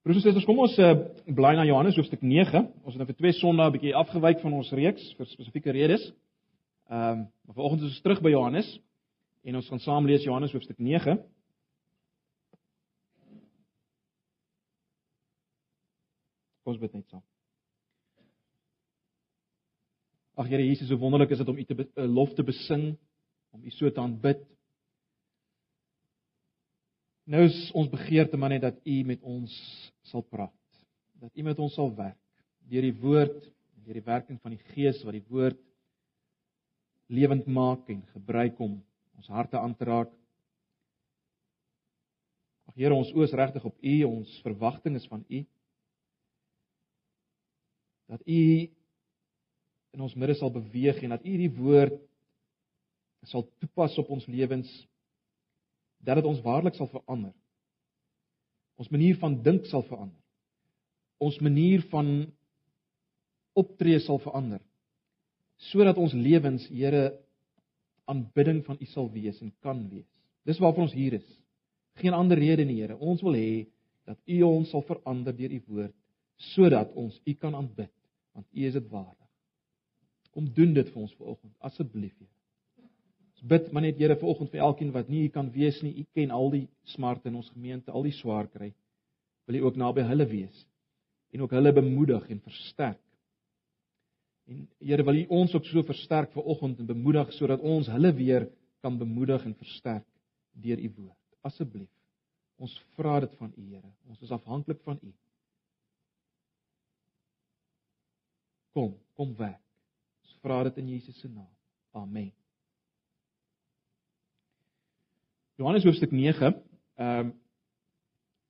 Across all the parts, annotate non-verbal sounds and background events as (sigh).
Broers en susters, kom ons uh, blaai na Johannes hoofstuk 9. Ons het nou vir twee Sondae 'n bietjie afgewyk van ons reeks vir spesifieke redes. Ehm, um, maar vanoggend is ons terug by Johannes en ons gaan saam lees Johannes hoofstuk 9. Ons bid net saam. Ag Here Jesus, so wonderlik is dit om U te uh, lof te besing, om U so te aanbid. Nou is ons begeerte maar net dat U met ons sal praat. Dat U met ons sal werk deur die woord deur die werking van die Gees wat die woord lewend maak en gebruik om ons harte aan te raak. Ag Here, ons oos regtig op U, ons verwagting is van U. Dat U in ons midde sal beweeg en dat U die woord sal toepas op ons lewens dat dit ons waarlik sal verander. Ons manier van dink sal verander. Ons manier van optree sal verander. Sodat ons lewens, Here, aanbidding van U sal wees en kan wees. Dis waarvoor ons hier is. Geen ander rede nie, Here. Ons wil hê dat U ons sal verander deur U woord sodat ons U kan aanbid, want U is dit waardig. Kom doen dit vir ons vanoggend asseblief, Here. Ons bid maar net Here vanoggend vir elkeen wat nie hier kan wees nie. U ken al die smarte in ons gemeente, al die swaar kry. Wil U ook naby hulle wees en ook hulle bemoedig en versterk. En Here, wil U ons ook so versterk vanoggend en bemoedig sodat ons hulle weer kan bemoedig en versterk deur U woord. Asseblief. Ons vra dit van U, Here. Ons is afhanklik van U. Kom, kom werk. Ons vra dit in Jesus se naam. Amen. Johannes hoofstuk 9. Ehm um,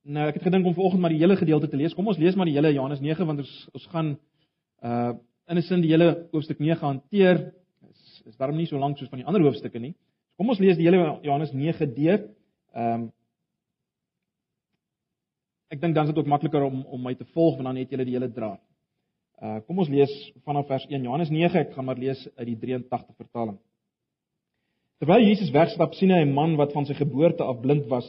nou ek het gedink om vanoggend maar die hele gedeelte te lees. Kom ons lees maar die hele Johannes 9 want ons ons gaan uh in 'n sin die hele hoofstuk 9 hanteer. Is is daarom nie so lank soos van die ander hoofstukke nie. Kom ons lees die hele Johannes 9 deur. Ehm um, Ek dink dan is dit ook makliker om om my te volg want dan het julle die hele draad. Uh kom ons lees vanaf vers 1 Johannes 9. Ek gaan maar lees uit die 83 vertaling. Terwyl Jesus wegstap, sien hy 'n man wat van sy geboorte af blind was.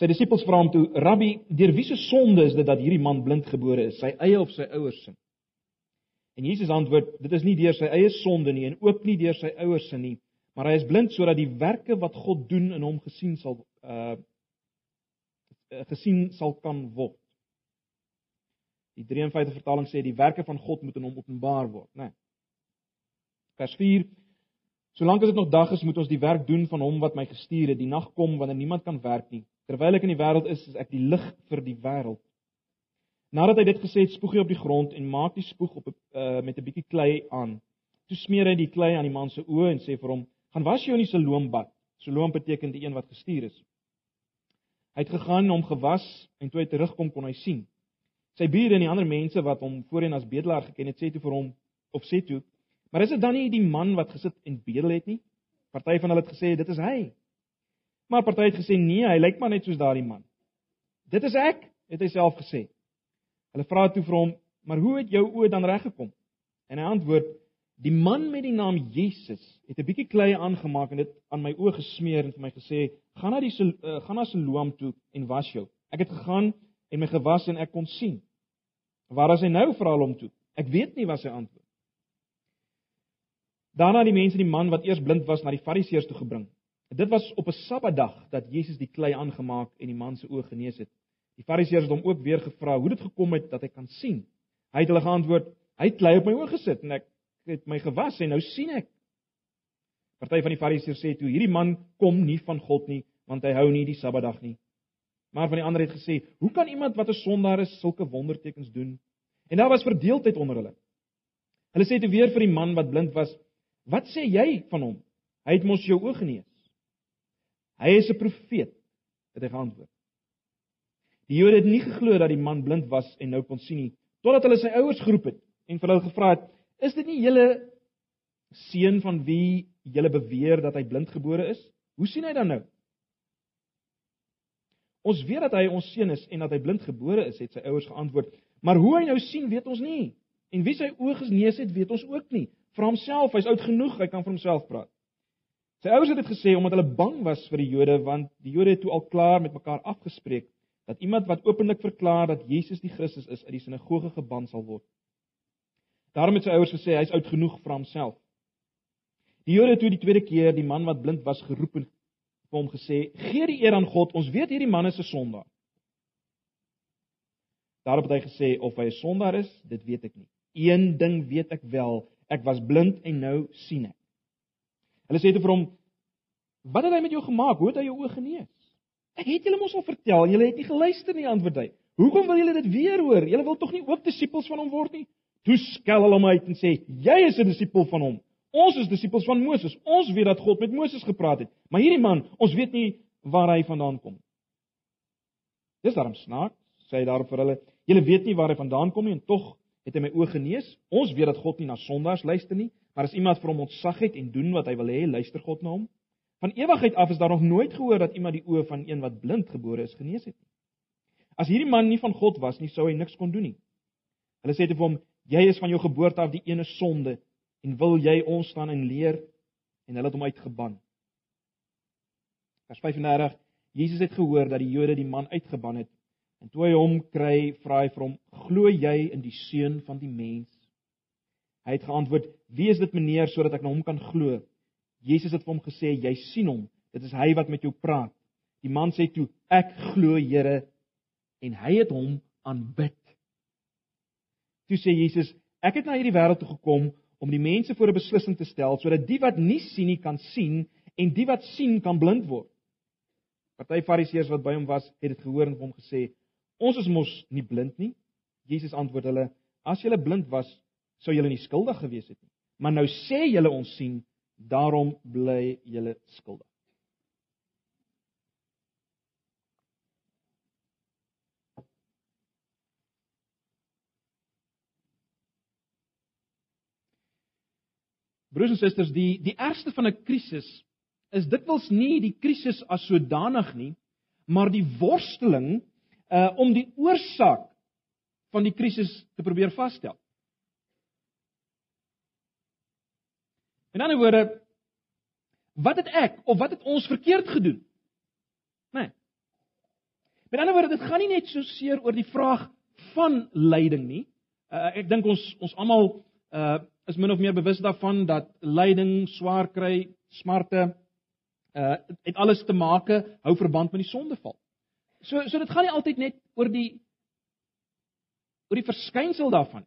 Sy disippels vra hom toe: "Rabbi, deur wie se sonde is dit dat hierdie man blind gebore is? Sy eie of sy ouers se?" En Jesus antwoord: "Dit is nie deur sy eie sonde nie en ook nie deur sy ouers se nie, maar hy is blind sodat die werke wat God doen in hom gesien sal uh gesien sal kan word." Die 53 vertaling sê die werke van God moet in hom openbaar word, né? Nee. Vers Solank as dit nog dag is, moet ons die werk doen van hom wat my gestuur het. Die nag kom wanneer niemand kan werk nie. Terwyl ek in die wêreld is, is ek die lig vir die wêreld. Nadat hy dit gesê het, spoeg hy op die grond en maak die spoeg op uh, met 'n bietjie klei aan. Toe smeer hy die klei aan die man se oë en sê vir hom: "Gaan was jou in die Siloombad." Siloom beteken die een wat gestuur is. Hy het gegaan om gewas en toe hy terugkom kon hy sien. Sy bure en die ander mense wat hom voorheen as bedelaar geken het, sê toe vir hom of sê toe: Maar is dit dan nie die man wat gesit en bedel het nie? Party van hulle het gesê dit is hy. Maar party het gesê nee, hy lyk maar net soos daardie man. Dit is ek, het hy self gesê. Hulle vra toe vir hom, maar hoe het jou oë dan reggekom? En hy antwoord, die man met die naam Jesus het 'n bietjie klei aangemaak en dit aan my oë gesmeer en vir my gesê, gaan na die uh, gaan na Siloam toe en was jou. Ek het gegaan en my gewas en ek kon sien. Waar is hy nou vra hom toe? Ek weet nie wat sy antwoord. Daarna die mense die man wat eers blind was na die Fariseërs toe gebring. Dit was op 'n Sabbatdag dat Jesus die klei aangemaak en die man se oë genees het. Die Fariseërs het hom ook weer gevra hoe dit gekom het dat hy kan sien. Hy het hulle geantwoord: "Hy het klei op my oë gesit en ek het my gewas en nou sien ek." Party van die Fariseërs sê toe: "Hierdie man kom nie van God nie, want hy hou nie die Sabbatdag nie." Maar van die ander het gesê: "Hoe kan iemand wat 'n sondaar is sulke wondertekens doen?" En daar was verdeeldheid onder hulle. Hulle sê toe weer vir die man wat blind was: Wat sê jy van hom? Hy het mos jou oë genees. Hy is 'n profeet, het hy geantwoord. Die Jode het nie geglo dat die man blind was en nou kon sien nie, totdat hulle sy ouers geroep het en vir hulle gevra het: "Is dit nie julle seun van wie julle beweer dat hy blind gebore is? Hoe sien hy dan nou?" Ons weet dat hy ons seun is en dat hy blind gebore is, het sy ouers geantwoord. Maar hoe hy nou sien, weet ons nie. En wie sy oë genees het, weet ons ook nie vir homself, hy's oud genoeg, hy kan vir homself praat. Sy ouers het dit gesê omdat hulle bang was vir die Jode want die Jode het toe al klaar met mekaar afgespreek dat iemand wat openlik verklaar dat Jesus die Christus is, uit die sinagoge geban sal word. Daarom het sy ouers gesê hy is oud genoeg vir homself. Die Jode het toe die tweede keer die man wat blind was geroep en vir hom gesê: "Gee die eer aan God. Ons weet hierdie man is 'n sondaar." Daarop het hy gesê of hy 'n sondaar is, dit weet ek nie. Een ding weet ek wel, ek was blind en nou sien ek. Hulle sê toe vir hom: "Wat het hy met jou gemaak? Hoe het hy jou oë genees?" "Ek het julle mos al vertel, julle het nie geluister nie," antwoord hy. "Hoekom wil julle dit weer hoor? Julle wil tog nie ook disippels van hom word nie?" Toe skel hulle hom uit en sê: "Jy is 'n disipel van hom. Ons is disippels van Moses. Ons weet dat God met Moses gepraat het. Maar hierdie man, ons weet nie waar hy vandaan kom nie." Dis daarom snaaks, sê hy daarop vir hulle: "Julle weet nie waar hy vandaan kom nie en tog het hy my oë genees. Ons weet dat God nie na sondaars luister nie, maar as iemand vir hom ontsag het en doen wat hy wil hê, luister God na hom." Van ewigheid af is daar nog nooit gehoor dat iemand die oë van een wat blind gebore is genees het nie. As hierdie man nie van God was nie, sou hy niks kon doen nie. Hulle sê te hom: Jy is van jou geboorte af die ene sonde en wil jy ons staan en leer en hulle het hom uitgeban. Vers 35 Jesus het gehoor dat die Jode die man uitgeban het en toe hy hom kry, vra hy vir hom: "Glo jy in die seun van die mens?" Hy het geantwoord: "Wie is dit, meneer, sodat ek na hom kan glo?" Jesus het vir hom gesê: "Jy sien hom, dit is hy wat met jou praat." Die man sê toe: "Ek glo, Here." En hy het hom aanbid. Toe sê Jesus: Ek het na hierdie wêreld toe gekom om die mense voor 'n beslissing te stel sodat die wat nie sien nie kan sien en die wat sien kan blind word. Party Fariseërs wat by hom was, het dit gehoor en hom gesê: "Ons is mos nie blind nie." Jesus antwoord hulle: "As julle blind was, sou julle nie skuldig gewees het nie. Maar nou sê julle ons sien, daarom bly julle skuldig." Broers en susters, die die ergste van 'n krisis is dikwels nie die krisis as sodanig nie, maar die worsteling uh om die oorsaak van die krisis te probeer vasstel. In ander woorde, wat het ek of wat het ons verkeerd gedoen? Nee. Met ander woorde, dit gaan nie net so seer oor die vraag van lyding nie. Uh, ek dink ons ons almal uh is min of meer bewus daarvan dat lyding, swaar kry, smarte uh het alles te maak hou verband met die sondeval. So so dit gaan nie altyd net oor die oor die verskynsel daarvan.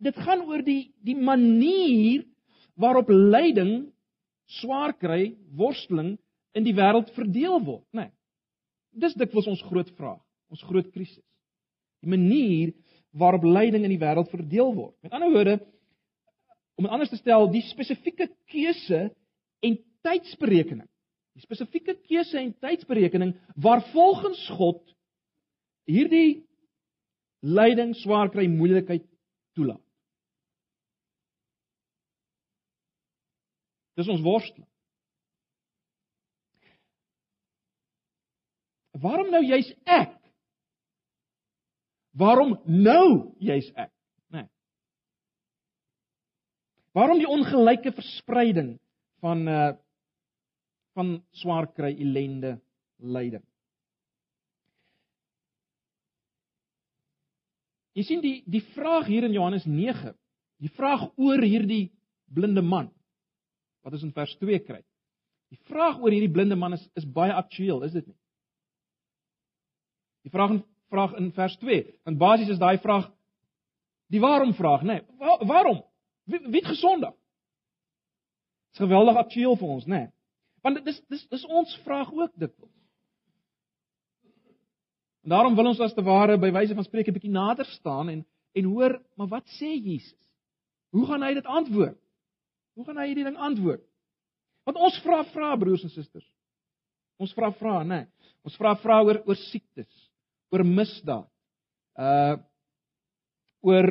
Dit gaan oor die die manier waarop lyding, swaar kry, worsteling in die wêreld verdeel word, né? Nee. Dis dikwels ons groot vraag, ons groot krisis. Die manier waarop lyding in die wêreld verdeel word. Met ander woorde, om dit anders te stel, die spesifieke keuse en tydsberekening. Die spesifieke keuse en tydsberekening waar volgens God hierdie lyding, swaar kry, moeilikheid toelaat. Dis ons worstel. Waarom nou juis ek Waarom nou jy's ek? Nee. Waarom die ongelyke verspreiding van uh van swaar kry, ellende, lyding? Jy sien die die vraag hier in Johannes 9, die vraag oor hierdie blinde man wat ons in vers 2 kry. Die vraag oor hierdie blinde man is is baie aktueel, is dit nie? Die vraag in vraag in vers 2. Want basies is daai vraag die waarom vraag, nê? Nee, Waar, waarom? Wie, wie het gesondig? Dit is geweldig aktueel vir ons, nê? Nee. Want dis dis dis ons vraag ook dikwels. En daarom wil ons as te ware by wyse van spreek 'n bietjie nader staan en en hoor, maar wat sê Jesus? Hoe gaan hy dit antwoord? Hoe gaan hy hierdie ding antwoord? Want ons vra vra broers en susters. Ons vra vra, nê? Nee. Ons vra vra oor oor siektes oor misdaad. Uh oor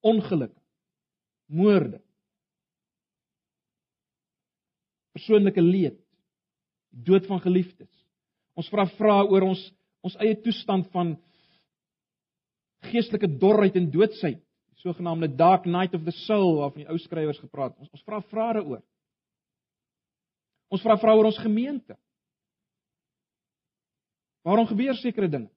ongeluk, moorde. Persoonlike leed, dood van geliefdes. Ons vra vra oor ons ons eie toestand van geestelike dorheid en doodsheid, die sogenaamde dark night of the soul waarvan die ou skrywers gepraat. Ons ons vra vrae oor. Ons vra vra oor ons gemeente. Waarom gebeur sekere dinge?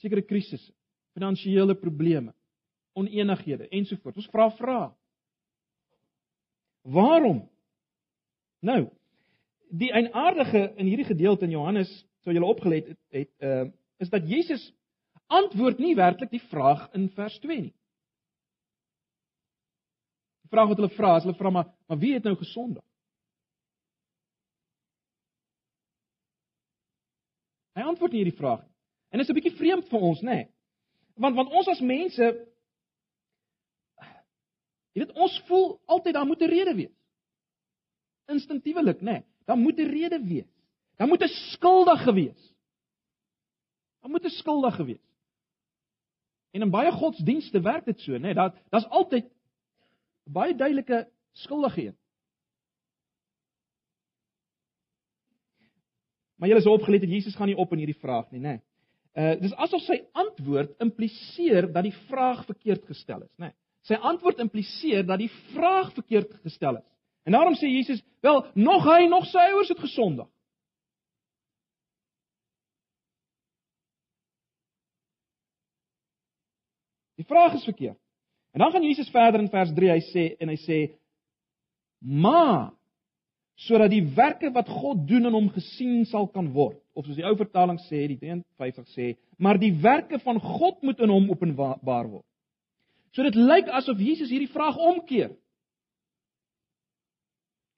Sekere krisisse, finansiële probleme, oneenighede ensovoorts. Ons vra vra. Waarom? Nou, die eienaardige in hierdie gedeelte in Johannes, sou julle opgelet het, het uh is dat Jesus antwoord nie werklik die vraag in vers 2 nie. Die vraag wat hulle vra, is hulle vra maar, maar wie het nou gesondig? Hy antwoord nie hierdie vraag nie. En dit is 'n bietjie vreemd vir ons, nê? Nee. Want want ons as mense jy weet ons voel altyd daar moet 'n rede wees. Instinktiewelik, nê? Nee, daar moet 'n rede wees. Daar moet 'n skuldige wees. Daar moet 'n skuldige wees. En in baie godsdienste werk dit so, nê? Nee, daar daar's altyd baie duidelike skuldige een. Maar julle is opgelet dat Jesus gaan nie op in hierdie vraag nie, né? Nee. Uh dis asof sy antwoord impliseer dat die vraag verkeerd gestel is, né? Nee. Sy antwoord impliseer dat die vraag verkeerd gestel is. En daarom sê Jesus, wel, nog hy nog sy ouers het gesondig. Die vraag is verkeerd. En dan gaan Jesus verder in vers 3, hy sê en hy sê maar sodat die werke wat God doen in hom gesien sal kan word. Of soos die ou vertaling sê, die 53 sê, maar die werke van God moet in hom openbaar word. So dit lyk asof Jesus hierdie vraag omkeer.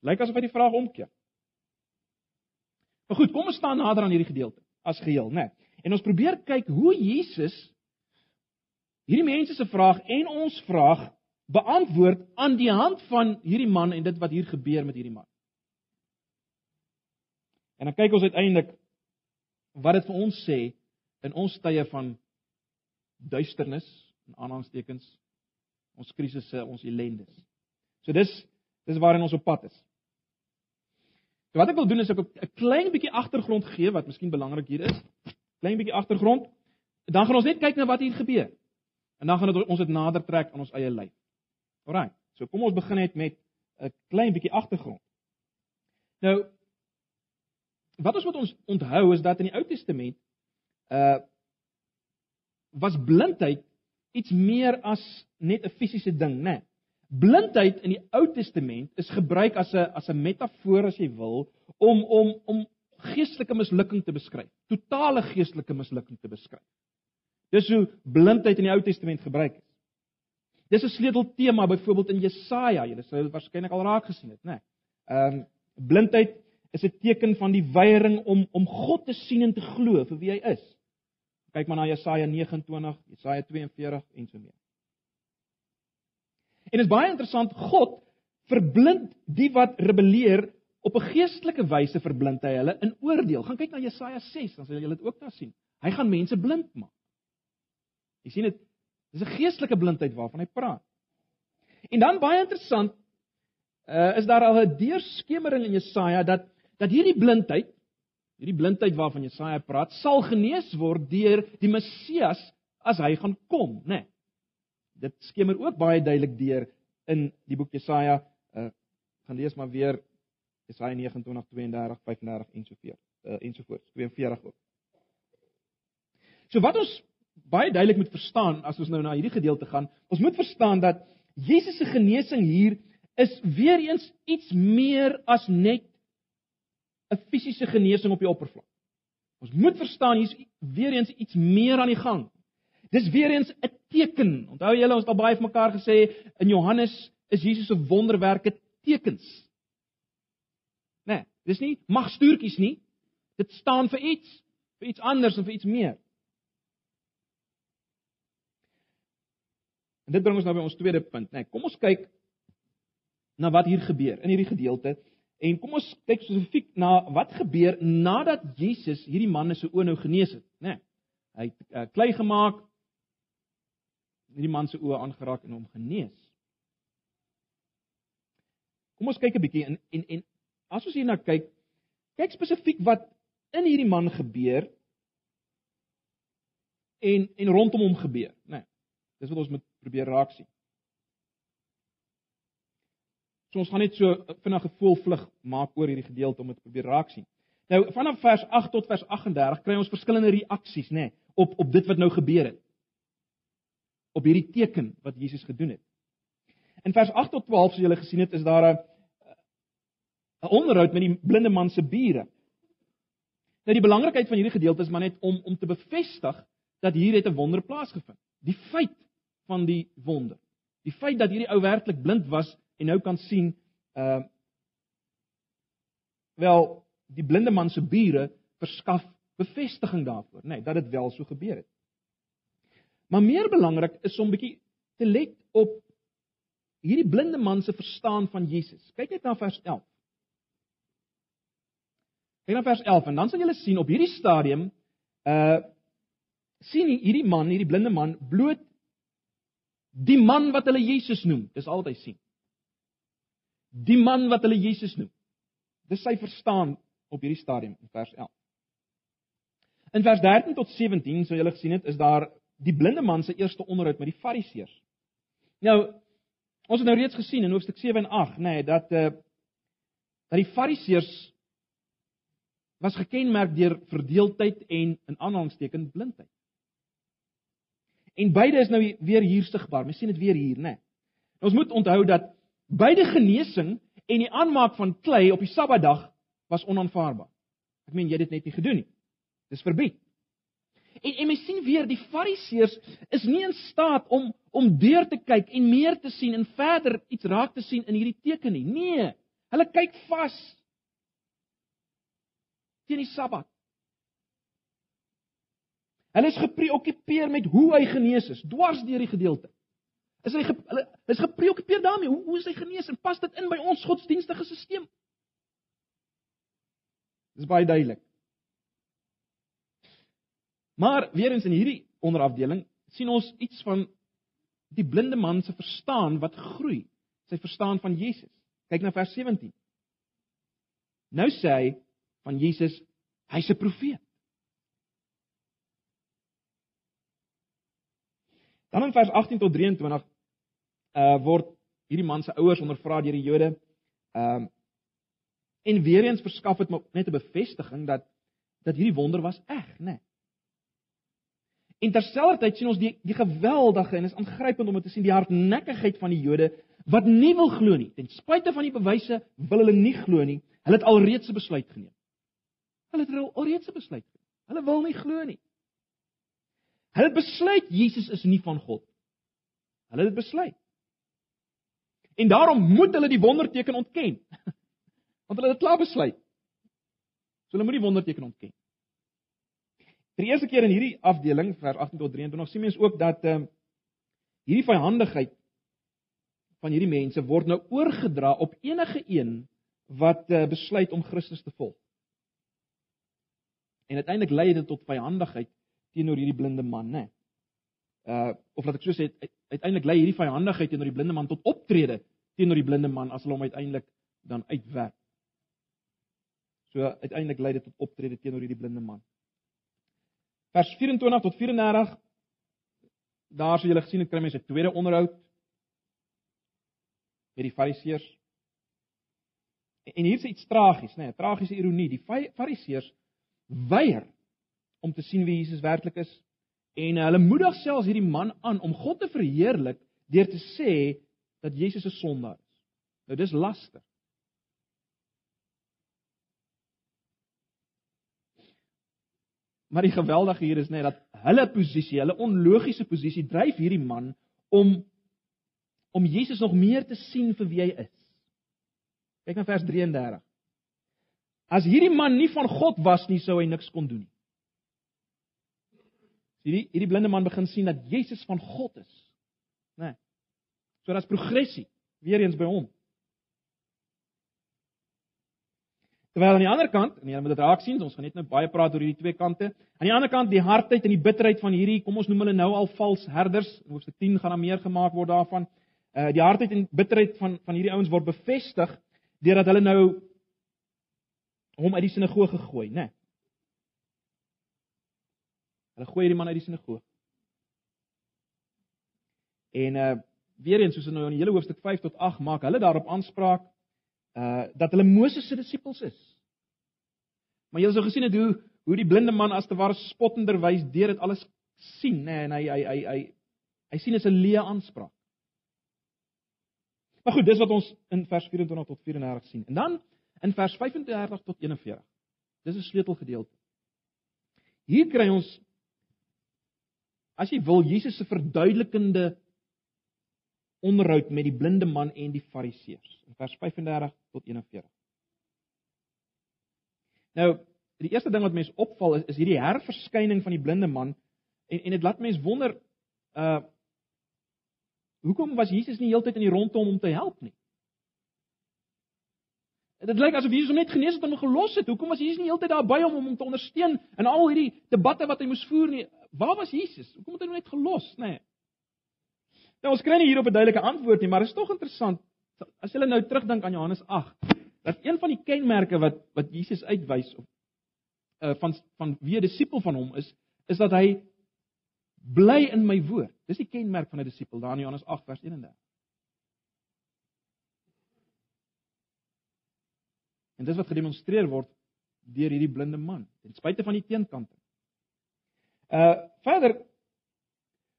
Lyk asof hy die vraag omkeer. Maar goed, kom ons staan nader aan hierdie gedeelte as geheel, né? Nee. En ons probeer kyk hoe Jesus hierdie mense se vraag en ons vraag beantwoord aan die hand van hierdie man en dit wat hier gebeur met hierdie man. En dan kyk ons uiteindelik wat dit vir ons sê in ons tye van duisternis en aanhangstekens ons krisisse, ons ellendes. So dis dis waarin ons op pad is. So wat ek wil doen is ek 'n klein bietjie agtergrond gee wat miskien belangrik hier is. Klein bietjie agtergrond. Dan gaan ons net kyk na wat hier gebeur. En dan gaan dit ons dit nader trek aan ons eie lewe. Alraai. So kom ons begin net met 'n klein bietjie agtergrond. Nou wat ons moet ons onthou is dat in die Ou Testament uh was blindheid iets meer as net 'n fisiese ding, né? Nee. Blindheid in die Ou Testament is gebruik as 'n as 'n metafoor as jy wil om om om geestelike mislukking te beskryf, totale geestelike mislukking te beskryf. Dis hoe blindheid in die Ou Testament gebruik is. Dis 'n sleuteltema byvoorbeeld in Jesaja, julle sou dit waarskynlik al raak gesien het, né? Nee. Ehm um, blindheid is 'n teken van die weiering om om God te sien en te glo vir wie hy is. Kyk maar na Jesaja 29, Jesaja 42 en so meer. En dit is baie interessant, God verblind die wat rebelleer op 'n geestelike wyse verblind hy hulle in oordeel. Gaan kyk na Jesaja 6, dan sal julle dit ook daar sien. Hy gaan mense blind maak. Jy sien dit, dis 'n geestelike blindheid waarvan hy praat. En dan baie interessant, uh, is daar al 'n deurskemering in Jesaja dat dat hierdie blindheid, hierdie blindheid waarvan Jesaja praat, sal genees word deur die Messias as hy gaan kom, né? Nee. Dit skemer ook baie duidelik deur in die boek Jesaja. Uh gaan lees maar weer Jesaja 29, 32, 35 en so voort. Uh en so voort, 42 ook. So wat ons baie duidelik moet verstaan as ons nou na hierdie gedeelte gaan, ons moet verstaan dat Jesus se genesing hier is weer eens iets meer as net 'n fisiese genesing op die oppervlak. Ons moet verstaan hier's weer eens iets meer aan die gang. Dis weer eens 'n teken. Onthou julle ons het al baie vir mekaar gesê in Johannes is Jesus se wonderwerke tekens. Né? Nee, dis nie magstuurtjies nie. Dit staan vir iets, vir iets anders en vir iets meer. En dit bring ons nou by ons tweede punt, né? Nee, kom ons kyk na wat hier gebeur in hierdie gedeelte. En kom ons kyk spesifiek na wat gebeur nadat Jesus hierdie man se oë nou genees het, né? Nee, hy het uh, klei gemaak, hierdie man se oë aangeraak en hom genees. Kom ons kyk 'n bietjie en en en as ons hierna kyk, kyk spesifiek wat in hierdie man gebeur en en rondom hom gebeur, né? Nee, dis wat ons moet probeer raak sien. So ons gaan net so vinnig 'n gevoel vlug maak oor hierdie gedeelte om dit probeer raak sien. Nou vanaf vers 8 tot vers 38 kry ons verskillende reaksies, nê, nee, op op dit wat nou gebeur het. Op hierdie teken wat Jesus gedoen het. In vers 8 tot 12 soos julle gesien het, is daar 'n 'n onderhoud met die blinde man se bure. Nou die belangrikheid van hierdie gedeelte is maar net om om te bevestig dat hier het 'n wonder plaasgevind. Die feit van die wonder. Die feit dat hierdie ou werklik blind was en nou kan sien, uh wel die blinde man se bure verskaf bevestiging daarvoor, nê, nee, dat dit wel so gebeur het. Maar meer belangrik is om bietjie te let op hierdie blinde man se verstaan van Jesus. Kyk net na vers 11. Kyk na vers 11 en dan sal julle sien op hierdie stadium uh sien hierdie man, hierdie blinde man bloot die man wat hulle Jesus noem. Dis al wat hy sien. Die man wat hulle Jesus noem. Dis sy verstaan op hierdie stadium in vers 11. In vers 13 tot 17, so julle gesien het, is daar die blinde man se eerste onderhoud met die Fariseërs. Nou, ons het nou reeds gesien in hoofstuk 7 en 8, nê, nee, dat eh uh, dat die Fariseërs was gekenmerk deur verdeeldheid en in aanhalingstekens blindheid. En beide is nou weer hier sigbaar. Mens sien dit weer hier, né? Nee. Ons moet onthou dat beide genesing en die aanmaak van klei op die Sabbatdag was onaanvaarbaar. Ek meen jy het dit net nie gedoen nie. Dis verbied. En en mens sien weer die Fariseërs is nie in staat om om deur te kyk en meer te sien en verder iets raak te sien in hierdie teken nie. Nee, hulle kyk vas teen die Sabbat. Hulle is gepreokkupeer met hoe hy genees is, dwars deur die gedeelte. Is hy hulle is gepreokkupeer daarmee hoe hoe is hy genees en pas dit in by ons godsdienstige stelsel? Dis baie duidelik. Maar weer eens in hierdie onderafdeling sien ons iets van die blinde man se verstaan wat groei, sy verstaan van Jesus. Kyk na vers 17. Nou sê hy van Jesus, hy's 'n profeet. Dan in vers 18 tot 23 uh word hierdie man se ouers ondervra deur die Jode. Ehm uh, En weer eens verskaf dit net 'n bevestiging dat dat hierdie wonder was eg, né? Nee. En terselfdertyd sien ons die die geweldige en is aangrypend om dit te sien die hardnekkigheid van die Jode wat nie wil glo nie. Ten spyte van die bewyse wil hulle nie glo nie. Hulle het alreeds 'n besluit geneem. Hulle het alreeds 'n besluit geneem. Hulle wil nie glo nie. Hulle het besluit Jesus is nie van God. Hulle het dit besluit. En daarom moet hulle die wonderteken ontken. (laughs) Want hulle het klaar besluit. So hulle moet die wonderteken ontken. Vir die eerste keer in hierdie afdeling vers 18 tot 23 sien mens ook dat ehm uh, hierdie vyhandigheid van hierdie mense word nou oorgedra op enige een wat uh, besluit om Christus te volg. En uiteindelik lei dit tot vyhandigheid teenoor hierdie blinde man, né? Uh of laat ek so sê, uiteindelik lei hierdie vyhandigheid teenoor die blinde man tot optrede teenoor die blinde man as hulle hom uiteindelik dan uitwerk. So uiteindelik lei dit tot optrede teenoor hierdie blinde man. Vers 24 tot 34 daar sou julle gesien het kry mense 'n tweede onderhoud met die Fariseërs. En hier is iets tragies, nê, nee, 'n tragiese ironie. Die Fariseërs weier om te sien wie Jesus werklik is en hulle moedig selfs hierdie man aan om God te verheerlik deur te sê dat Jesus 'n sondaar is. Nou dis laster. Maar die geweldige hier is net dat hulle posisie, hulle onlogiese posisie dryf hierdie man om om Jesus nog meer te sien vir wie hy is. Kyk na vers 33. As hierdie man nie van God was nie, sou hy niks kon doen nie. Hierdie hierdie blinde man begin sien dat Jesus van God is. Né? Nee. So daar's progressie weer eens by hom. Terwyl aan die ander kant, en jy moet dit raak sien, ons gaan net nou baie praat oor hierdie twee kante. Aan die ander kant, die hardheid en die bitterheid van hierdie, kom ons noem hulle nou al vals herders. In Hoofstuk 10 gaan daar meer gemaak word daarvan. Uh die hardheid en bitterheid van van hierdie ouens word bevestig deurdat hulle nou hom uit die sinagoge gooi, né? Nee. Hulle gooi hierdie man uit die sinagoge. En uh weer eens soos nou in die hele hoofstuk 5 tot 8 maak hulle daarop aanspraak uh dat hulle Moses se disippels is. Maar jy sou gesien het hoe hoe die blinde man as te ware spottenderwys deur dit alles sien, nê, en hy hy hy hy hy sien is 'n leë aanspraak. Maar goed, dis wat ons in vers 24 tot 34 sien. En dan in vers 35 tot 41. Dis 'n sleutelgedeelte. Hier kry ons as jy wil Jesus se verduidelikende onderhoud met die blinde man en die fariseërs in vers 35 tot 41. Nou, die eerste ding wat mense opval is, is hierdie herverskyning van die blinde man en en dit laat mense wonder uh hoekom was Jesus nie heeltyd in die rondom om te help nie? Dit lyk asof Jesus hom net genees het en hom gelos het. Hoekom was Jesus nie heeltyd daar by hom om hom te ondersteun in al hierdie debatte wat hy moes voer nie? Waar was Jesus? Hoekom het hy hom net gelos, nê? Nee. Nou ons kry nie hierop 'n duidelike antwoord nie, maar dit is tog interessant as jy nou terugdink aan Johannes 8, dat een van die kenmerke wat wat Jesus uitwys of uh, van van wie 'n disipel van hom is, is dat hy bly in my woord. Dis die kenmerk van 'n disipel daar in Johannes 8 vers 31. En dis wat gedemonstreer word deur hierdie blinde man, ten spyte van die teenkante. Uh verder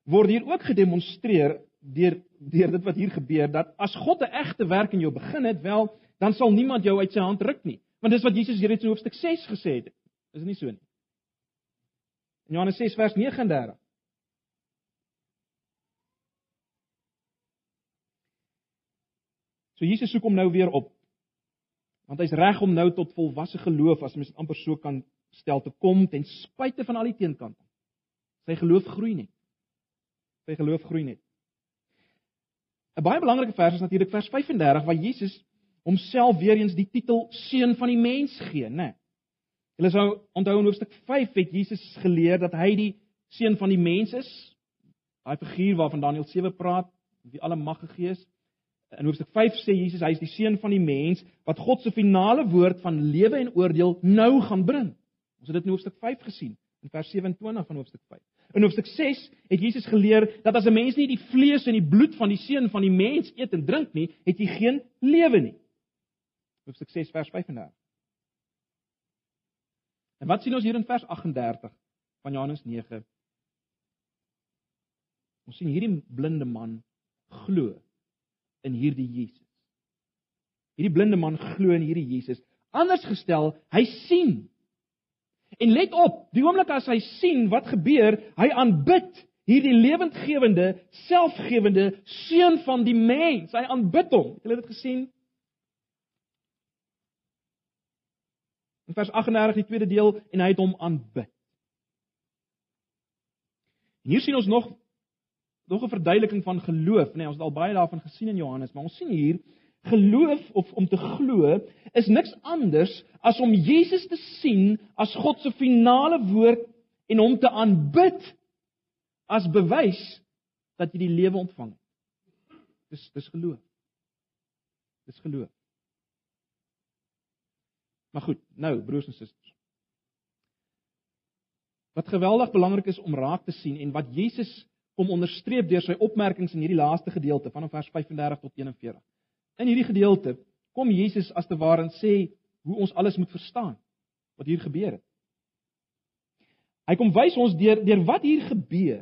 word hier ook gedemonstreer deur deur dit wat hier gebeur dat as God 'n egte werk in jou begin het, wel, dan sal niemand jou uit sy hand ruk nie. Want dis wat Jesus hier in hoofstuk 6 gesê het. Is dit nie so nie? In Johannes 6 vers 39. So Jesus soek hom nou weer op. Want hy's reg om nou tot volwasse geloof as mens amper so kan stel te kom ten spyte van al die teenkante. Sy geloof groei net. Sy geloof groei net. 'n Baie belangrike vers is natuurlik vers 35 waar Jesus homself weer eens die titel seun van die mens gee, né? Nee. Julle sou onthou in hoofstuk 5 het Jesus geleer dat hy die seun van die mens is. Daai figuur waarvan Daniël 7 praat, wie alle mag gegee is. In hoofstuk 5 sê Jesus hy is die seun van die mens wat God se finale woord van lewe en oordeel nou gaan bring. Ons het dit in hoofstuk 5 gesien in vers 27 van hoofstuk 5. In hoofstuk 6 het Jesus geleer dat as 'n mens nie die vlees en die bloed van die seun van die mens eet en drink nie, het hy geen lewe nie. Hoofstuk 6 vers 35. En wat sien ons hier in vers 38 van Johannes 9? Ons sien hierdie blinde man glo in hierdie Jesus. Hierdie blinde man glo in hierdie Jesus. Anders gestel, hy sien. En let op, die oomblik as hy sien wat gebeur, hy aanbid hierdie lewendgewende, selfgewende seun van die mens. Hy aanbid hom. Het julle dit gesien? In vers 38 die tweede deel en hy het hom aanbid. Hier sien ons nog nog 'n verduideliking van geloof, nê, nee, ons het al baie daarvan gesien in Johannes, maar ons sien hier geloof of om te glo is niks anders as om Jesus te sien as God se finale woord en hom te aanbid as bewys dat jy die lewe ontvang het. Dis dis geloof. Dis geloof. Maar goed, nou broers en susters. Wat geweldig belangrik is om raak te sien en wat Jesus kom onderstreep deur sy opmerkings in hierdie laaste gedeelte van vers 35 tot 41. In hierdie gedeelte kom Jesus as te ware en sê hoe ons alles moet verstaan wat hier gebeur het. Hy kom wys ons deur deur wat hier gebeur.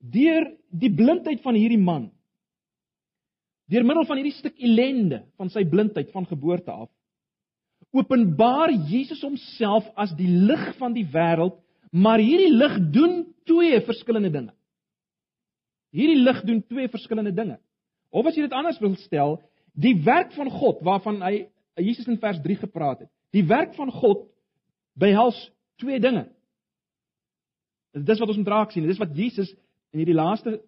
Deur die blindheid van hierdie man. Deur middel van hierdie stuk ellende van sy blindheid van geboorte af. Openbaar Jesus homself as die lig van die wêreld, maar hierdie lig doen twee verskillende dinge. Hierdie lig doen twee verskillende dinge. Of as jy dit anders wil stel, die werk van God waarvan hy Jesus in vers 3 gepraat het. Die werk van God behels twee dinge. Dis wat ons moet raak sien. Dis wat Jesus in hierdie laaste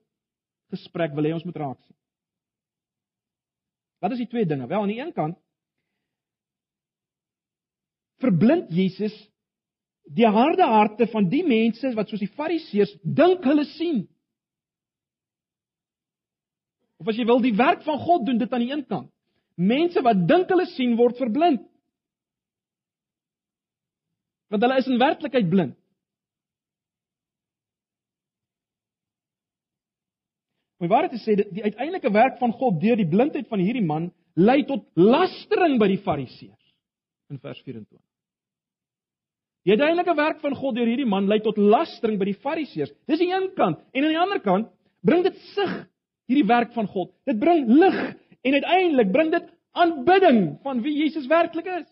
gesprek wil hê ons moet raak sien. Wat is die twee dinge? Wel, aan die een kant verblind Jesus die harde harte van die mense wat soos die Fariseërs dink hulle sien. Of as jy wil die werk van God doen dit aan die een kant. Mense wat dink hulle sien word verblind. Want hulle is in werklikheid blind. Maar waar dit sê die uiteindelike werk van God deur die blindheid van hierdie man lei tot lastering by die Fariseërs in vers 24. Die uiteindelike werk van God deur hierdie man lei tot lastering by die Fariseërs. Dis aan die een kant en aan die ander kant bring dit sig hierdie werk van God. Dit bring lig en uiteindelik bring dit aanbidding van wie Jesus werklik is.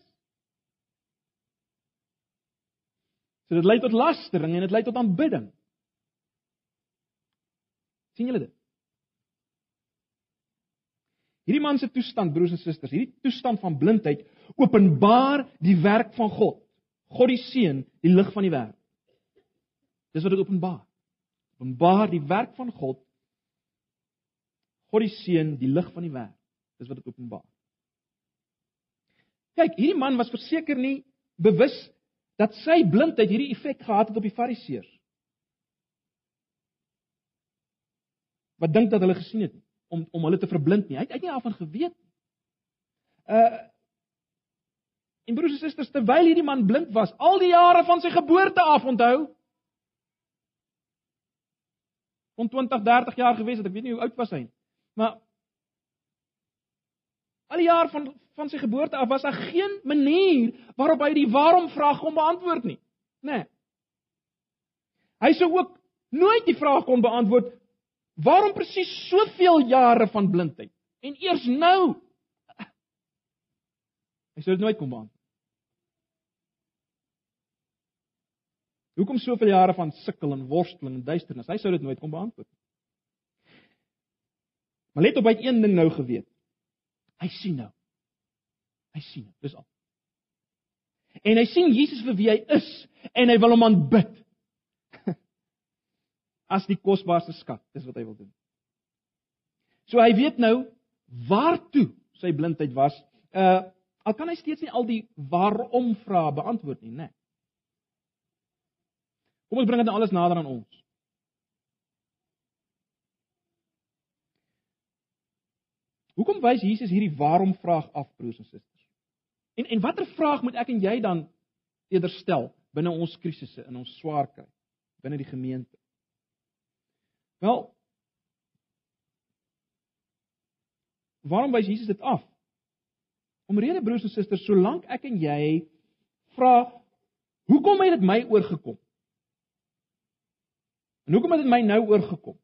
So dit lei tot lastering en dit lei tot aanbidding. sien julle dit? Hierdie man se toestand, broers en susters, hierdie toestand van blindheid openbaar die werk van God. God die Seun, die lig van die wêreld. Dis wat dit openbaar. Openbaar die werk van God. God die Seun, die lig van die wêreld. Dis wat dit openbaar. Kyk, hierdie man was verseker nie bewus dat sy blindheid hierdie effek gehad het op die Fariseërs. Wat dink dat hulle gesien het om om hulle te verblind nie. Hy het, hy het nie daarvan geweet nie. Uh En broers en susters, terwyl hierdie man blind was, al die jare van sy geboorte af onthou, om 20, 30 jaar gewees het, ek weet nie hoe oud was hy nie. Maar al die jare van van sy geboorte af was daar geen manier waarop hy die waarom vraag kon beantwoord nie. Né? Nee. Hy sou ook nooit die vraag kon beantwoord waarom presies soveel jare van blindheid en eers nou. Hy sou dit nooit kon beantwoord. Hoekom soveel jare van sukkel en worsteling en duisternis? Hy sou dit nooit kon beantwoord nie. Maar let op hy het een ding nou geweet. Hy sien nou. Hy sien dit, dis al. En hy sien Jesus vir wie hy is en hy wil hom aanbid. (laughs) As die kosbaarste skat, dis wat hy wil doen. So hy weet nou waartoe sy blindheid was. Uh al kan hy steeds nie al die waarom vrae beantwoord nie, né? Nee. Kom ons bring dit nou alles nader aan ons. Hoekom wys Jesus hierdie waarom vraag af broers en susters? En en watter vraag moet ek en jy dan eerder stel binne ons krisisse in ons swaar kry binne die gemeente? Wel Waarom wys Jesus dit af? Omrede broers en susters, solank ek en jy vra hoekom het dit my oorgekom? En hoekom het dit my nou oorgekom?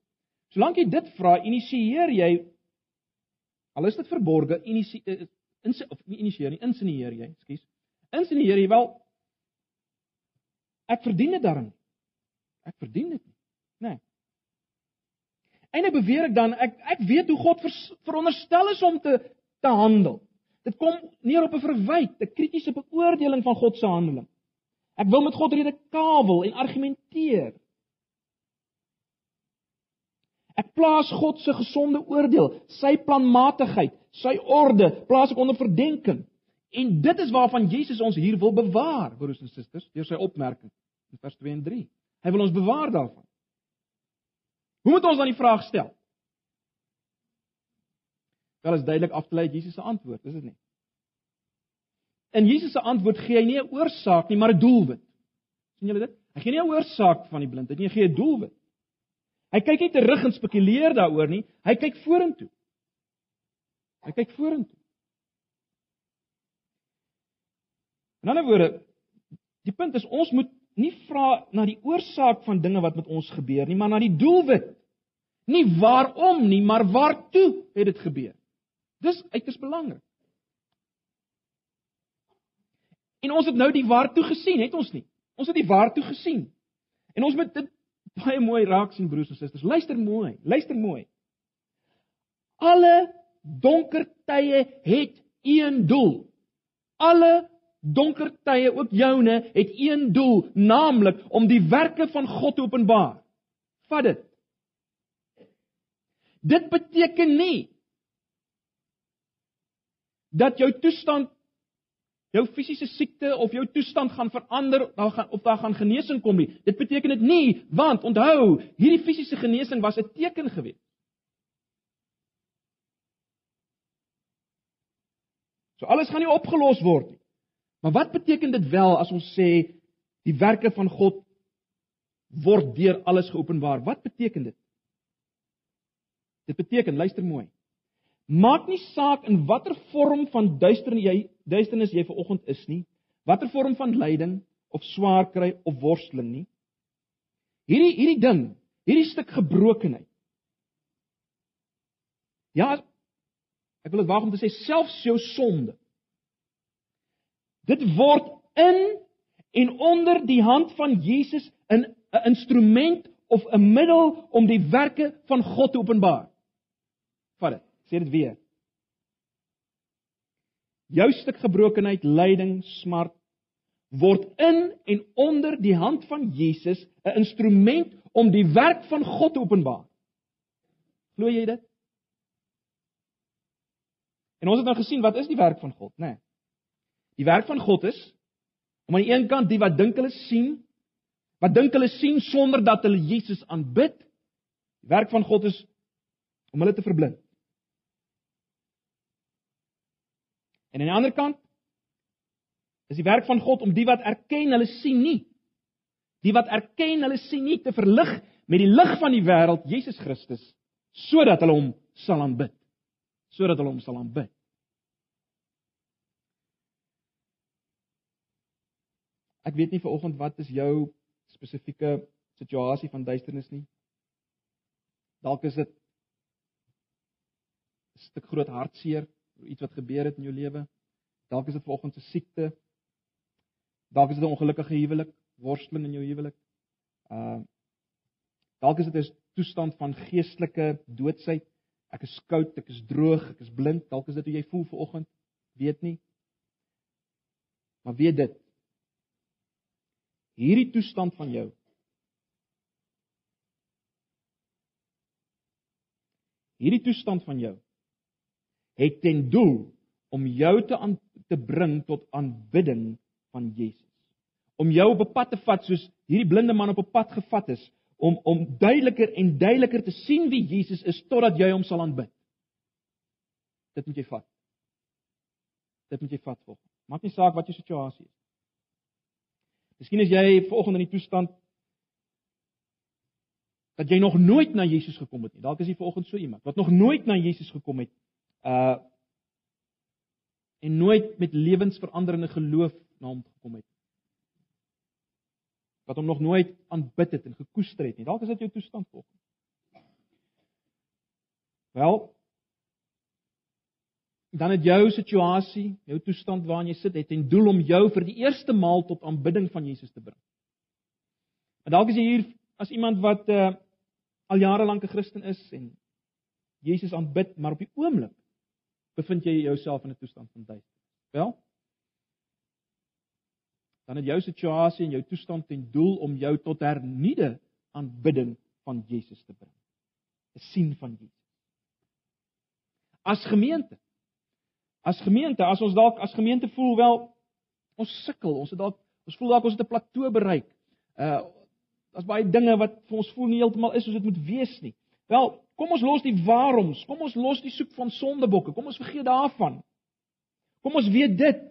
Solank jy dit vra, initieer jy al is dit verborge, initieer eh, in of nie initieer nie, insinieer jy, ekskuus. Insinieer jy wel ek verdien dit daarin. Ek verdien dit nie. Nee. En ek beweer ek dan ek ek weet hoe God vers, veronderstel is om te te handel. Dit kom neer op 'n verwyte, 'n kritiese beoordeling van God se handeling. Ek wil met God redekabel en argumenteer. Ek plaas God se gesonde oordeel, sy planmatigheid, sy orde, plaas ek onder verdenking. En dit is waarvan Jesus ons hier wil bewaar, broers en susters, deur sy opmerking in vers 2 en 3. Hy wil ons bewaar daarvan. Hoe moet ons dan die vraag stel? Wel is duidelik af te lei Jesus se antwoord, is dit nie? In Jesus se antwoord gee hy nie 'n oorsaak nie, maar 'n doelwit. sien julle dit? Hy gee nie 'n oorsaak van die blindheid nie, hy gee 'n doelwit. Hy kyk nie terug en spekuleer daaroor nie, hy kyk vorentoe. Hy kyk vorentoe. In ander woorde, die punt is ons moet nie vra na die oorsaak van dinge wat met ons gebeur nie, maar na die doelwit. Nie waarom nie, maar waartoe het dit gebeur? Dis uiters belangrik. En ons het nou die waartoe gesien, het ons nie? Ons het die waartoe gesien. En ons moet dit baie mooi raak sien broers en susters. Luister mooi, luister mooi. Alle donker tye het een doel. Alle donker tye, ook joune, het een doel, naamlik om die werke van God te openbaar. Vat dit. Dit beteken nie dat jou toestand jou fisiese siekte of jou toestand gaan verander of gaan of daar gaan genesing kom nie. Dit beteken dit nie, want onthou, hierdie fisiese genesing was 'n teken geweest. So alles gaan nie opgelos word nie. Maar wat beteken dit wel as ons sê die werke van God word deur alles geopenbaar? Wat beteken dit? Dit beteken, luister mooi. Maak nie saak in watter vorm van duisternis jy duisternis jy ver oggend is nie, watter vorm van lyding of swaar kry of worsteling nie. Hierdie hierdie ding, hierdie stuk gebrokenheid. Ja, ek wil dit waag om te sê selfs jou sonde. Dit word in en onder die hand van Jesus 'n 'n instrument of 'n middel om die werke van God te openbaar. Vat dit. Sê dit weer. Jou stuk gebrokenheid, lyding, smart word in en onder die hand van Jesus 'n instrument om die werk van God te openbaar. Glo jy dit? En ons het nou gesien wat is die werk van God, né? Nee. Die werk van God is om aan die een kant die wat dink hulle sien, wat dink hulle sien sonder dat hulle Jesus aanbid. Die werk van God is om hulle te verblind. Aan die ander kant is die werk van God om die wat erken hulle sien nie, die wat erken hulle sien nie te verlig met die lig van die wêreld, Jesus Christus, sodat hulle hom sal aanbid. Sodat hulle hom sal aanbid. Ek weet nie vanoggend wat is jou spesifieke situasie van duisternis nie. Dalk is dit 'n stuk groot hartseer iets wat gebeur het in jou lewe. Dalk is dit vanoggend se siekte. Dalk is dit 'n ongelukkige huwelik, worsteling in jou huwelik. Uh dalk is dit 'n toestand van geestelike doodsheid. Ek is koud, ek is droog, ek is blind. Dalk is dit hoe jy voel vanoggend. Weet nie. Maar weet dit. Hierdie toestand van jou Hierdie toestand van jou het ten doel om jou te te bring tot aanbidding van Jesus. Om jou op 'n pad te vat soos hierdie blinde man op 'n pad gevat is om om duideliker en duideliker te sien wie Jesus is totdat jy hom sal aanbid. Dit moet jy vat. Dit moet jy vat volgens. Maak nie saak wat jou situasie is. Miskien is jy vanoggend in die toestand dat jy nog nooit na Jesus gekom het nie. Dalk is jy vanoggend so iemand wat nog nooit na Jesus gekom het uh en nooit met lewensveranderende geloof na hom gekom het. Wat hom nog nooit aanbid het en gekoester het nie. Dalk is dit jou toestand tog. Wel dan het jou situasie, jou toestand waarin jy sit, het en doel om jou vir die eerste maal tot aanbidding van Jesus te bring. En dalk is jy hier as iemand wat uh al jare lank 'n Christen is en Jesus aanbid, maar op die oomblik bevind jy jouself in 'n toestand van duisternis. Wel? Dan het jou situasie en jou toestand ten doel om jou tot hernuide aanbidding van Jesus te bring. 'n sien van Jesus. As gemeente. As gemeente, as ons dalk as gemeente voel wel ons sukkel, ons het dalk ons voel dalk ons het 'n plateau bereik. Uh daar's baie dinge wat vir ons voel nie heeltemal is soos dit moet wees nie. Wel, Kom ons los die waaroms, kom ons los die soek van sondebokke, kom ons vergeet daarvan. Kom ons weet dit.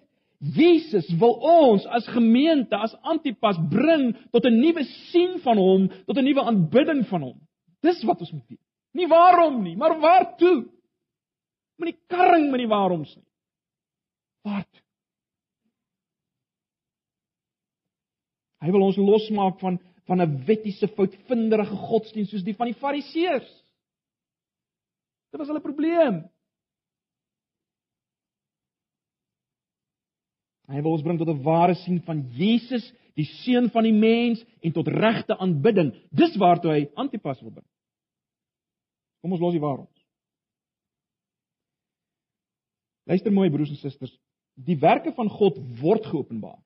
Jesus wil ons as gemeente, as Antipas bring tot 'n nuwe sien van hom, tot 'n nuwe aanbidding van hom. Dis wat ons moet weet. Nie waarom nie, maar waartoe? Moenie karring met die waaroms nie. Waartoe? Hy wil ons losmaak van van 'n wettiese foutvinderige godsdienst soos die van die Fariseërs. Dit was hulle probleem. Hy wil ons bring tot 'n ware sien van Jesus, die seun van die mens en tot regte aanbidding. Dis waartoe hy Antipas wil bring. Kom ons los die waarom. Luister mooi broers en susters, die werke van God word geopenbaar.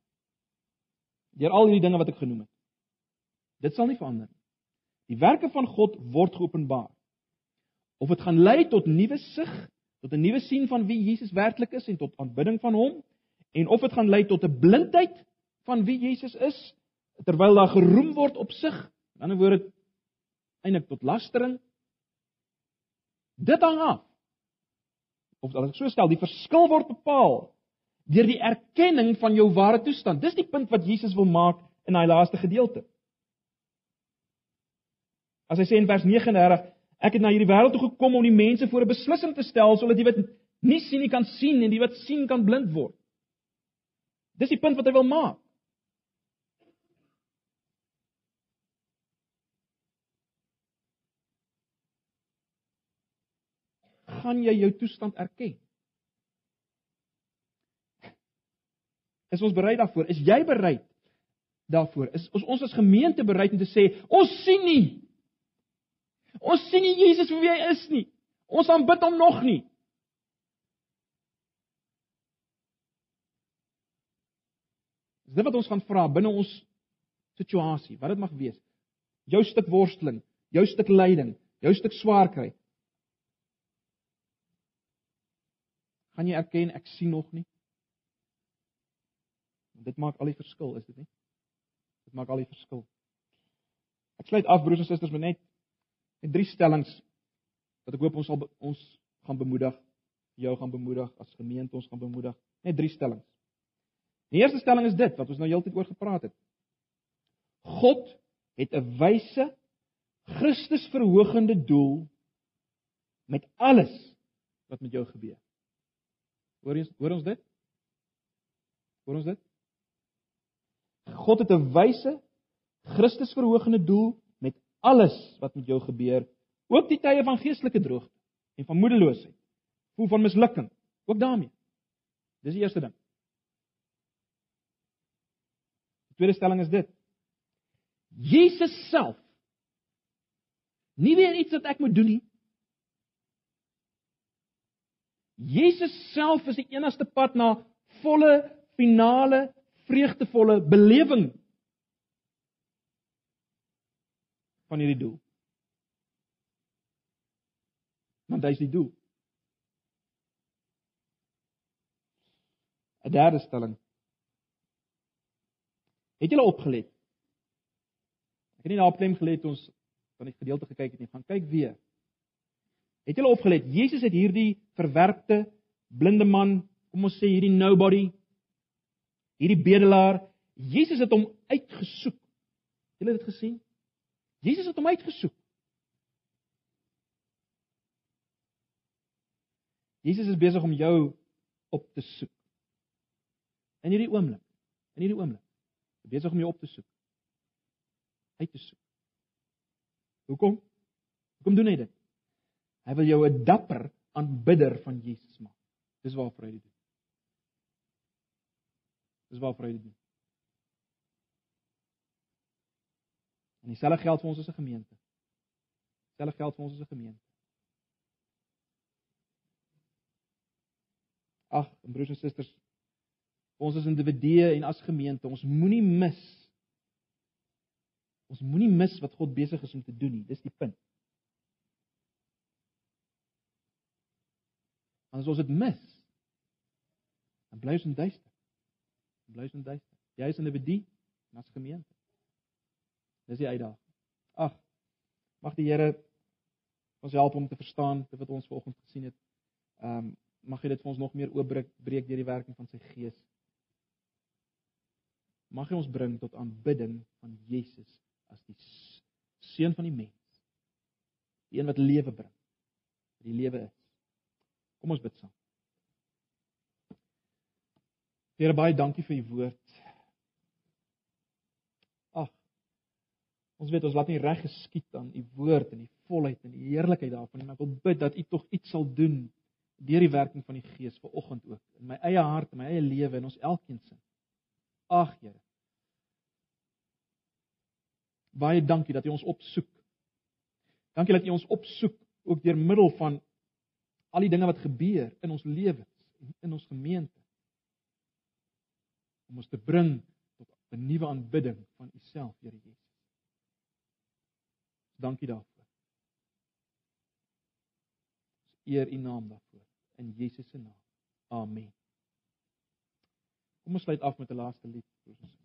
Deur al hierdie dinge wat ek genoem het. Dit sal nie verander nie. Die werke van God word geopenbaar of dit gaan lei tot nuwe sig, tot 'n nuwe sien van wie Jesus werklik is en tot aanbidding van hom, en of dit gaan lei tot 'n blindheid van wie Jesus is terwyl daar geroem word op sig, in ander woorde eintlik tot lastering. Dit hang af. Of as ek so stel, die verskil word bepaal deur die erkenning van jou ware toestand. Dis die punt wat Jesus wil maak in daai laaste gedeelte. As hy sê in vers 39, ek het na hierdie wêreld toe gekom om die mense voor 'n beslissing te stel sodat die wat nie sien nie kan sien en die wat sien kan blind word. Dis die punt wat hy wil maak. Gaan jy jou toestand erken? Is ons bereid daarvoor? Is jy bereid daarvoor? Is ons ons as gemeente bereid om te sê ons sien nie. Ons sien nie Jesus wie hy is nie. Ons aanbid hom nog nie. Dis dit wat ons gaan vra binne ons situasie, wat dit mag wees. Jou stuk worsteling, jou stuk lyding, jou stuk swaar kry. Gaan jy erken ek sien nog nie? Dit maak al die verskil, is dit nie? Dit maak al die verskil. Ek sluit af broers en susters met net met drie stellings wat ek hoop ons sal ons gaan bemoedig, jou gaan bemoedig as gemeente ons gaan bemoedig. Net drie stellings. Die eerste stelling is dit wat ons nou heeltyd oor gepraat het. God het 'n wyse Christus verhogende doel met alles wat met jou gebeur. Hoor jy hoor ons dit? Hoor ons dit? God het 'n wyse Christus verhogende doel alles wat met jou gebeur, ook die tye van geestelike droogte en van moedeloosheid, voel van mislukking, ook daarmee. Dis die eerste ding. Die tweede stelling is dit. Jesus self nie weer iets wat ek moet doen nie. Jesus self is die enigste pad na volle finale vreugdevolle belewing van hierdie doel. Want hy is die doel. 'n Derde stelling. Het julle opgelet? Ek het nie daarop klem gelê toe ons van die gedeelte gekyk het nie. Gaan kyk weer. Het julle opgelet? Jesus het hierdie verwerpte blinde man, kom ons sê hierdie nobody, hierdie bedelaar, Jesus het hom uitgesoek. Het julle dit gesien? Jesus het hom uitgesoek. Jesus is besig om jou op te soek. In hierdie oomblik. In hierdie oomblik. Besig om jou op te soek. Uit te soek. Hoekom? Hoekom doen hy dit? Hy wil jou 'n dapper aanbidder van Jesus maak. Dis waarvoor hy dit doen. Dis waarvoor hy dit doen. En dieselfde geld vir ons as 'n gemeente. Dieselfde geld vir ons as 'n gemeente. Ag, broers en susters, ons as individue en as gemeente, ons moenie mis ons moenie mis wat God besig is om te doen nie. Dis die punt. Want as ons dit mis, dan bly ons in duister bly in duister. Jy is 'n individu en as gemeente. Dis die uitdaging. Ag, mag die Here ons help om te verstaan wat ons vanoggend gesien het. Ehm um, mag hy dit vir ons nog meer oopbreek breek deur die werking van sy Gees. Mag hy ons bring tot aanbidding van Jesus as die seun van die mens. Die een wat lewe bring. Die lewe is. Kom ons bid saam. Here baie dankie vir u woord. Ag. Ons weet ons laat nie reg geskied aan u woord en die volheid en die heerlikheid daarvan nie, maar ek wil bid dat u tog iets sal doen deur die werking van die Gees vanoggend ook in my eie hart en my eie lewe en ons elkeen se. Ag Here. Baie dankie dat u ons opsoek. Dankie dat u ons opsoek ook deur middel van al die dinge wat gebeur in ons lewens en in ons gemeente om ons te bring tot 'n nuwe aanbidding van U self, Here Jesus. Dankie daarvoor. Ons eer U naam daarvoor in Jesus se naam. Amen. Kom ons sluit af met 'n laaste lied, broers en susters.